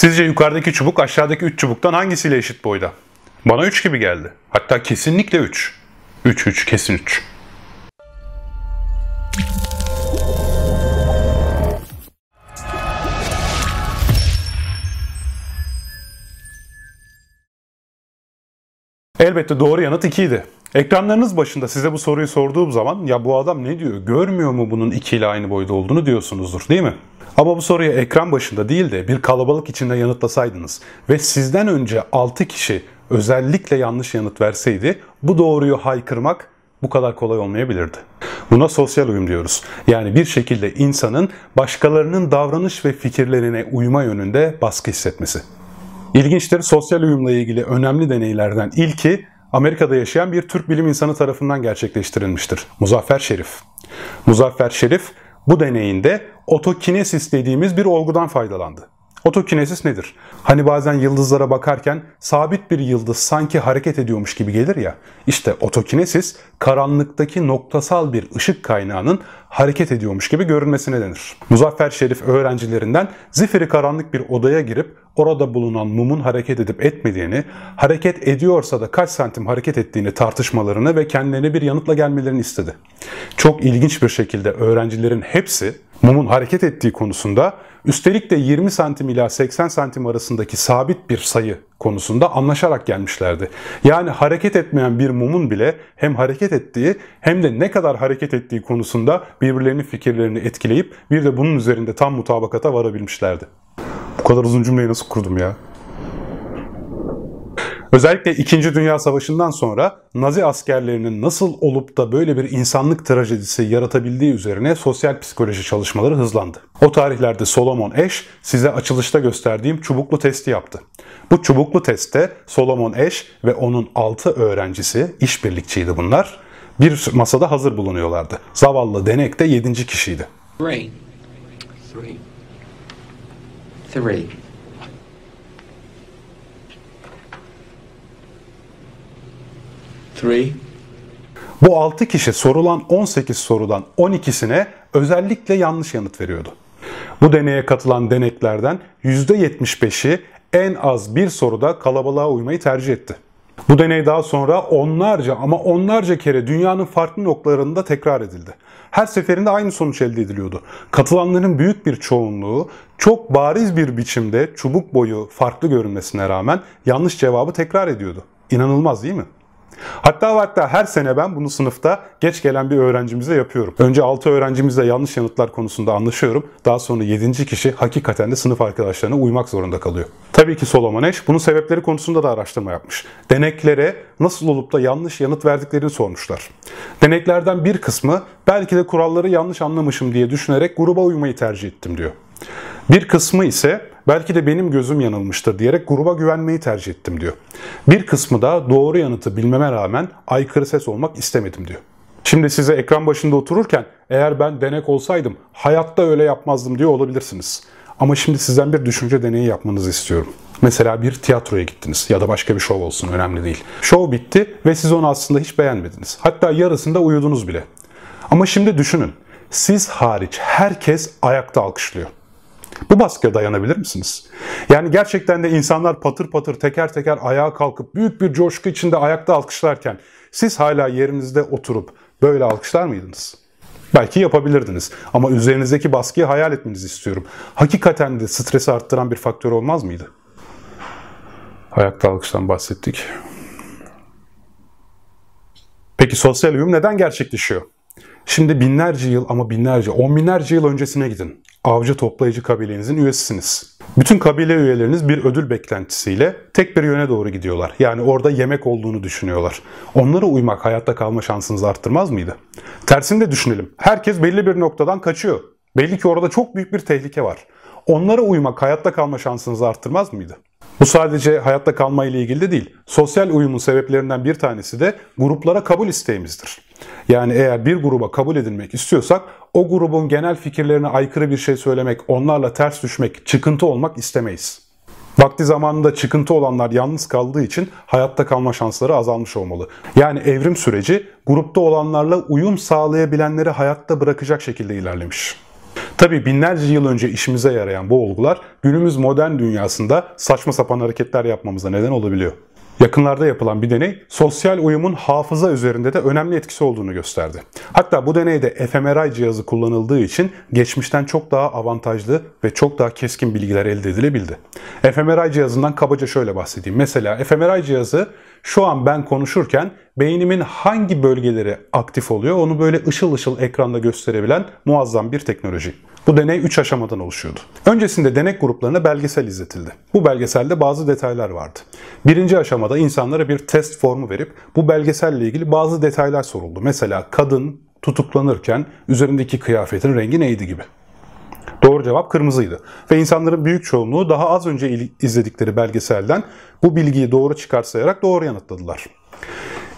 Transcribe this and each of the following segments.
Sizce yukarıdaki çubuk aşağıdaki 3 çubuktan hangisiyle eşit boyda? Bana 3 gibi geldi. Hatta kesinlikle 3. 3 3 kesin 3. Elbette doğru yanıt 2 idi. Ekranlarınız başında size bu soruyu sorduğum zaman ya bu adam ne diyor görmüyor mu bunun 2 ile aynı boyda olduğunu diyorsunuzdur değil mi? Ama bu soruyu ekran başında değil de bir kalabalık içinde yanıtlasaydınız ve sizden önce 6 kişi özellikle yanlış yanıt verseydi bu doğruyu haykırmak bu kadar kolay olmayabilirdi. Buna sosyal uyum diyoruz. Yani bir şekilde insanın başkalarının davranış ve fikirlerine uyma yönünde baskı hissetmesi. İlginçtir sosyal uyumla ilgili önemli deneylerden ilki Amerika'da yaşayan bir Türk bilim insanı tarafından gerçekleştirilmiştir. Muzaffer Şerif. Muzaffer Şerif bu deneyinde otokinesis dediğimiz bir olgudan faydalandı. Otokinesis nedir? Hani bazen yıldızlara bakarken sabit bir yıldız sanki hareket ediyormuş gibi gelir ya. İşte otokinesis karanlıktaki noktasal bir ışık kaynağının hareket ediyormuş gibi görünmesine denir. Muzaffer Şerif öğrencilerinden zifiri karanlık bir odaya girip orada bulunan mumun hareket edip etmediğini, hareket ediyorsa da kaç santim hareket ettiğini tartışmalarını ve kendilerine bir yanıtla gelmelerini istedi. Çok ilginç bir şekilde öğrencilerin hepsi mumun hareket ettiği konusunda üstelik de 20 santim ila 80 santim arasındaki sabit bir sayı konusunda anlaşarak gelmişlerdi. Yani hareket etmeyen bir mumun bile hem hareket ettiği hem de ne kadar hareket ettiği konusunda birbirlerinin fikirlerini etkileyip bir de bunun üzerinde tam mutabakata varabilmişlerdi. Bu kadar uzun cümleyi nasıl kurdum ya? Özellikle 2. Dünya Savaşı'ndan sonra Nazi askerlerinin nasıl olup da böyle bir insanlık trajedisi yaratabildiği üzerine sosyal psikoloji çalışmaları hızlandı. O tarihlerde Solomon Ash size açılışta gösterdiğim çubuklu testi yaptı. Bu çubuklu testte Solomon Ash ve onun 6 öğrencisi, işbirlikçiydi bunlar, bir masada hazır bulunuyorlardı. Zavallı Denek de 7. kişiydi. Three. Three. Three. Bu 6 kişi sorulan 18 sorudan 12'sine özellikle yanlış yanıt veriyordu. Bu deneye katılan deneklerden %75'i en az bir soruda kalabalığa uymayı tercih etti. Bu deney daha sonra onlarca ama onlarca kere dünyanın farklı noktalarında tekrar edildi. Her seferinde aynı sonuç elde ediliyordu. Katılanların büyük bir çoğunluğu çok bariz bir biçimde çubuk boyu farklı görünmesine rağmen yanlış cevabı tekrar ediyordu. İnanılmaz değil mi? Hatta hatta her sene ben bunu sınıfta geç gelen bir öğrencimize yapıyorum. Önce 6 öğrencimizle yanlış yanıtlar konusunda anlaşıyorum. Daha sonra 7. kişi hakikaten de sınıf arkadaşlarına uymak zorunda kalıyor. Tabii ki Solomon Ash bunun sebepleri konusunda da araştırma yapmış. Deneklere nasıl olup da yanlış yanıt verdiklerini sormuşlar. Deneklerden bir kısmı belki de kuralları yanlış anlamışım diye düşünerek gruba uymayı tercih ettim diyor. Bir kısmı ise belki de benim gözüm yanılmıştır diyerek gruba güvenmeyi tercih ettim diyor. Bir kısmı da doğru yanıtı bilmeme rağmen aykırı ses olmak istemedim diyor. Şimdi size ekran başında otururken eğer ben denek olsaydım hayatta öyle yapmazdım diyor olabilirsiniz. Ama şimdi sizden bir düşünce deneyi yapmanızı istiyorum. Mesela bir tiyatroya gittiniz ya da başka bir şov olsun önemli değil. Şov bitti ve siz onu aslında hiç beğenmediniz. Hatta yarısında uyudunuz bile. Ama şimdi düşünün. Siz hariç herkes ayakta alkışlıyor. Bu baskıya dayanabilir misiniz? Yani gerçekten de insanlar patır patır teker teker ayağa kalkıp büyük bir coşku içinde ayakta alkışlarken siz hala yerinizde oturup böyle alkışlar mıydınız? Belki yapabilirdiniz ama üzerinizdeki baskıyı hayal etmenizi istiyorum. Hakikaten de stresi arttıran bir faktör olmaz mıydı? Ayakta alkıştan bahsettik. Peki sosyal uyum neden gerçekleşiyor? Şimdi binlerce yıl ama binlerce, on binlerce yıl öncesine gidin. Avcı toplayıcı kabilenizin üyesisiniz. Bütün kabile üyeleriniz bir ödül beklentisiyle tek bir yöne doğru gidiyorlar. Yani orada yemek olduğunu düşünüyorlar. Onlara uymak hayatta kalma şansınızı arttırmaz mıydı? Tersini de düşünelim. Herkes belli bir noktadan kaçıyor. Belli ki orada çok büyük bir tehlike var. Onlara uymak hayatta kalma şansınızı arttırmaz mıydı? Bu sadece hayatta kalma ile ilgili de değil. Sosyal uyumun sebeplerinden bir tanesi de gruplara kabul isteğimizdir. Yani eğer bir gruba kabul edilmek istiyorsak o grubun genel fikirlerine aykırı bir şey söylemek, onlarla ters düşmek, çıkıntı olmak istemeyiz. Vakti zamanında çıkıntı olanlar yalnız kaldığı için hayatta kalma şansları azalmış olmalı. Yani evrim süreci grupta olanlarla uyum sağlayabilenleri hayatta bırakacak şekilde ilerlemiş. Tabi binlerce yıl önce işimize yarayan bu olgular günümüz modern dünyasında saçma sapan hareketler yapmamıza neden olabiliyor. Yakınlarda yapılan bir deney sosyal uyumun hafıza üzerinde de önemli etkisi olduğunu gösterdi. Hatta bu deneyde fMRI cihazı kullanıldığı için geçmişten çok daha avantajlı ve çok daha keskin bilgiler elde edilebildi. fMRI cihazından kabaca şöyle bahsedeyim. Mesela fMRI cihazı şu an ben konuşurken beynimin hangi bölgeleri aktif oluyor onu böyle ışıl ışıl ekranda gösterebilen muazzam bir teknoloji. Bu deney 3 aşamadan oluşuyordu. Öncesinde denek gruplarına belgesel izletildi. Bu belgeselde bazı detaylar vardı. Birinci aşamada insanlara bir test formu verip bu belgeselle ilgili bazı detaylar soruldu. Mesela kadın tutuklanırken üzerindeki kıyafetin rengi neydi gibi. Doğru cevap kırmızıydı. Ve insanların büyük çoğunluğu daha az önce izledikleri belgeselden bu bilgiyi doğru çıkarsayarak doğru yanıtladılar.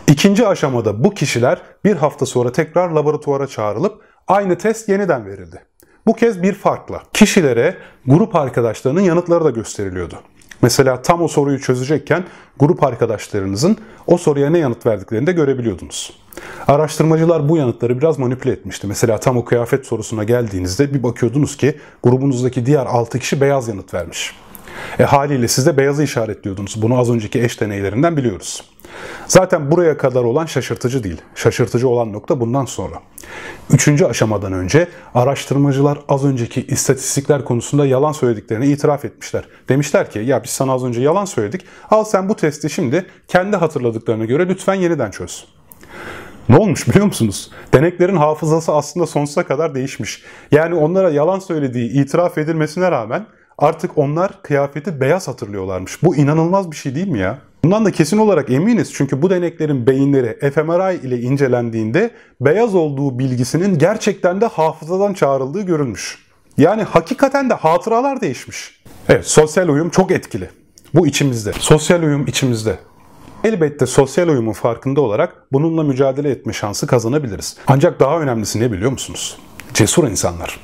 İkinci aşamada bu kişiler bir hafta sonra tekrar laboratuvara çağrılıp aynı test yeniden verildi. Bu kez bir farkla. Kişilere grup arkadaşlarının yanıtları da gösteriliyordu. Mesela tam o soruyu çözecekken grup arkadaşlarınızın o soruya ne yanıt verdiklerini de görebiliyordunuz. Araştırmacılar bu yanıtları biraz manipüle etmişti. Mesela tam o kıyafet sorusuna geldiğinizde bir bakıyordunuz ki grubunuzdaki diğer 6 kişi beyaz yanıt vermiş. E haliyle siz de beyazı işaretliyordunuz. Bunu az önceki eş deneylerinden biliyoruz. Zaten buraya kadar olan şaşırtıcı değil. Şaşırtıcı olan nokta bundan sonra. Üçüncü aşamadan önce araştırmacılar az önceki istatistikler konusunda yalan söylediklerini itiraf etmişler. Demişler ki ya biz sana az önce yalan söyledik. Al sen bu testi şimdi kendi hatırladıklarına göre lütfen yeniden çöz. Ne olmuş biliyor musunuz? Deneklerin hafızası aslında sonsuza kadar değişmiş. Yani onlara yalan söylediği itiraf edilmesine rağmen artık onlar kıyafeti beyaz hatırlıyorlarmış. Bu inanılmaz bir şey değil mi ya? Bundan da kesin olarak eminiz çünkü bu deneklerin beyinleri fMRI ile incelendiğinde beyaz olduğu bilgisinin gerçekten de hafızadan çağrıldığı görülmüş. Yani hakikaten de hatıralar değişmiş. Evet, sosyal uyum çok etkili. Bu içimizde. Sosyal uyum içimizde. Elbette sosyal uyumun farkında olarak bununla mücadele etme şansı kazanabiliriz. Ancak daha önemlisi ne biliyor musunuz? Cesur insanlar.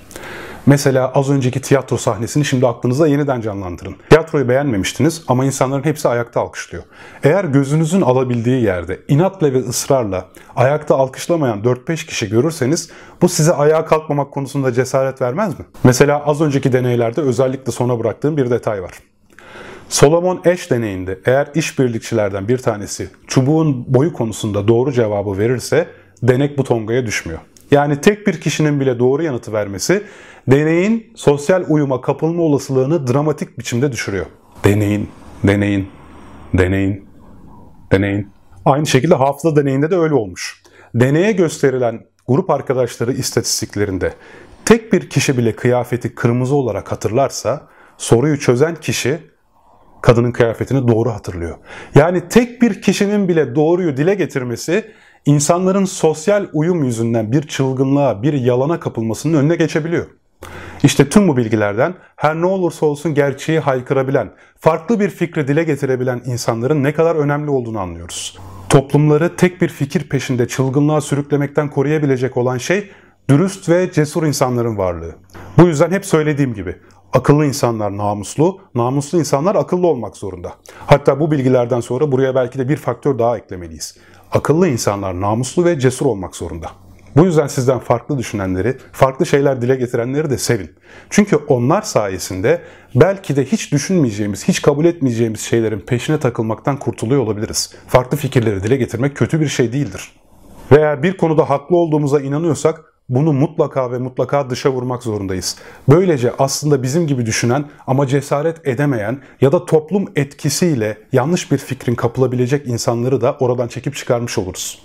Mesela az önceki tiyatro sahnesini şimdi aklınıza yeniden canlandırın. Tiyatroyu beğenmemiştiniz ama insanların hepsi ayakta alkışlıyor. Eğer gözünüzün alabildiği yerde inatla ve ısrarla ayakta alkışlamayan 4-5 kişi görürseniz bu size ayağa kalkmamak konusunda cesaret vermez mi? Mesela az önceki deneylerde özellikle sona bıraktığım bir detay var. Solomon Eş deneyinde eğer işbirlikçilerden bir tanesi çubuğun boyu konusunda doğru cevabı verirse denek bu tongaya düşmüyor. Yani tek bir kişinin bile doğru yanıtı vermesi deneyin sosyal uyuma kapılma olasılığını dramatik biçimde düşürüyor. Deneyin, deneyin, deneyin, deneyin. Aynı şekilde hafıza deneyinde de öyle olmuş. Deneye gösterilen grup arkadaşları istatistiklerinde tek bir kişi bile kıyafeti kırmızı olarak hatırlarsa soruyu çözen kişi kadının kıyafetini doğru hatırlıyor. Yani tek bir kişinin bile doğruyu dile getirmesi insanların sosyal uyum yüzünden bir çılgınlığa, bir yalana kapılmasının önüne geçebiliyor. İşte tüm bu bilgilerden her ne olursa olsun gerçeği haykırabilen, farklı bir fikri dile getirebilen insanların ne kadar önemli olduğunu anlıyoruz. Toplumları tek bir fikir peşinde çılgınlığa sürüklemekten koruyabilecek olan şey dürüst ve cesur insanların varlığı. Bu yüzden hep söylediğim gibi akıllı insanlar namuslu, namuslu insanlar akıllı olmak zorunda. Hatta bu bilgilerden sonra buraya belki de bir faktör daha eklemeliyiz. Akıllı insanlar namuslu ve cesur olmak zorunda. Bu yüzden sizden farklı düşünenleri, farklı şeyler dile getirenleri de sevin. Çünkü onlar sayesinde belki de hiç düşünmeyeceğimiz, hiç kabul etmeyeceğimiz şeylerin peşine takılmaktan kurtuluyor olabiliriz. Farklı fikirleri dile getirmek kötü bir şey değildir. Ve eğer bir konuda haklı olduğumuza inanıyorsak bunu mutlaka ve mutlaka dışa vurmak zorundayız. Böylece aslında bizim gibi düşünen ama cesaret edemeyen ya da toplum etkisiyle yanlış bir fikrin kapılabilecek insanları da oradan çekip çıkarmış oluruz.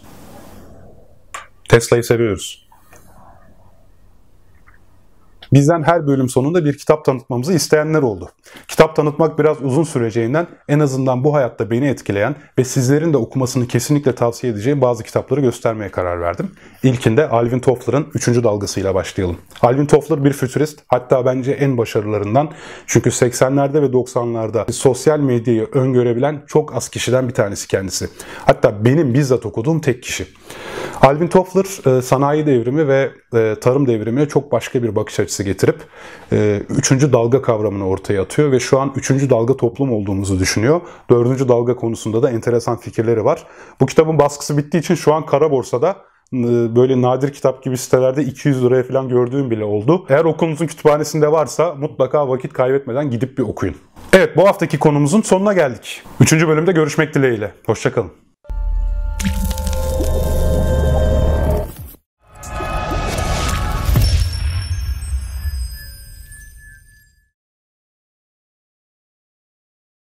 Tesla'yı seviyoruz. Bizden her bölüm sonunda bir kitap tanıtmamızı isteyenler oldu. Kitap tanıtmak biraz uzun süreceğinden en azından bu hayatta beni etkileyen ve sizlerin de okumasını kesinlikle tavsiye edeceğim bazı kitapları göstermeye karar verdim. İlkinde Alvin Toffler'ın 3. dalgasıyla başlayalım. Alvin Toffler bir fütürist hatta bence en başarılarından çünkü 80'lerde ve 90'larda sosyal medyayı öngörebilen çok az kişiden bir tanesi kendisi. Hatta benim bizzat okuduğum tek kişi. Alvin Toffler e, sanayi devrimi ve e, tarım devrimine çok başka bir bakış açısı getirip e, üçüncü dalga kavramını ortaya atıyor ve şu an üçüncü dalga toplum olduğumuzu düşünüyor. Dördüncü dalga konusunda da enteresan fikirleri var. Bu kitabın baskısı bittiği için şu an kara borsada böyle nadir kitap gibi sitelerde 200 liraya falan gördüğüm bile oldu. Eğer okulunuzun kütüphanesinde varsa mutlaka vakit kaybetmeden gidip bir okuyun. Evet bu haftaki konumuzun sonuna geldik. Üçüncü bölümde görüşmek dileğiyle. Hoşçakalın.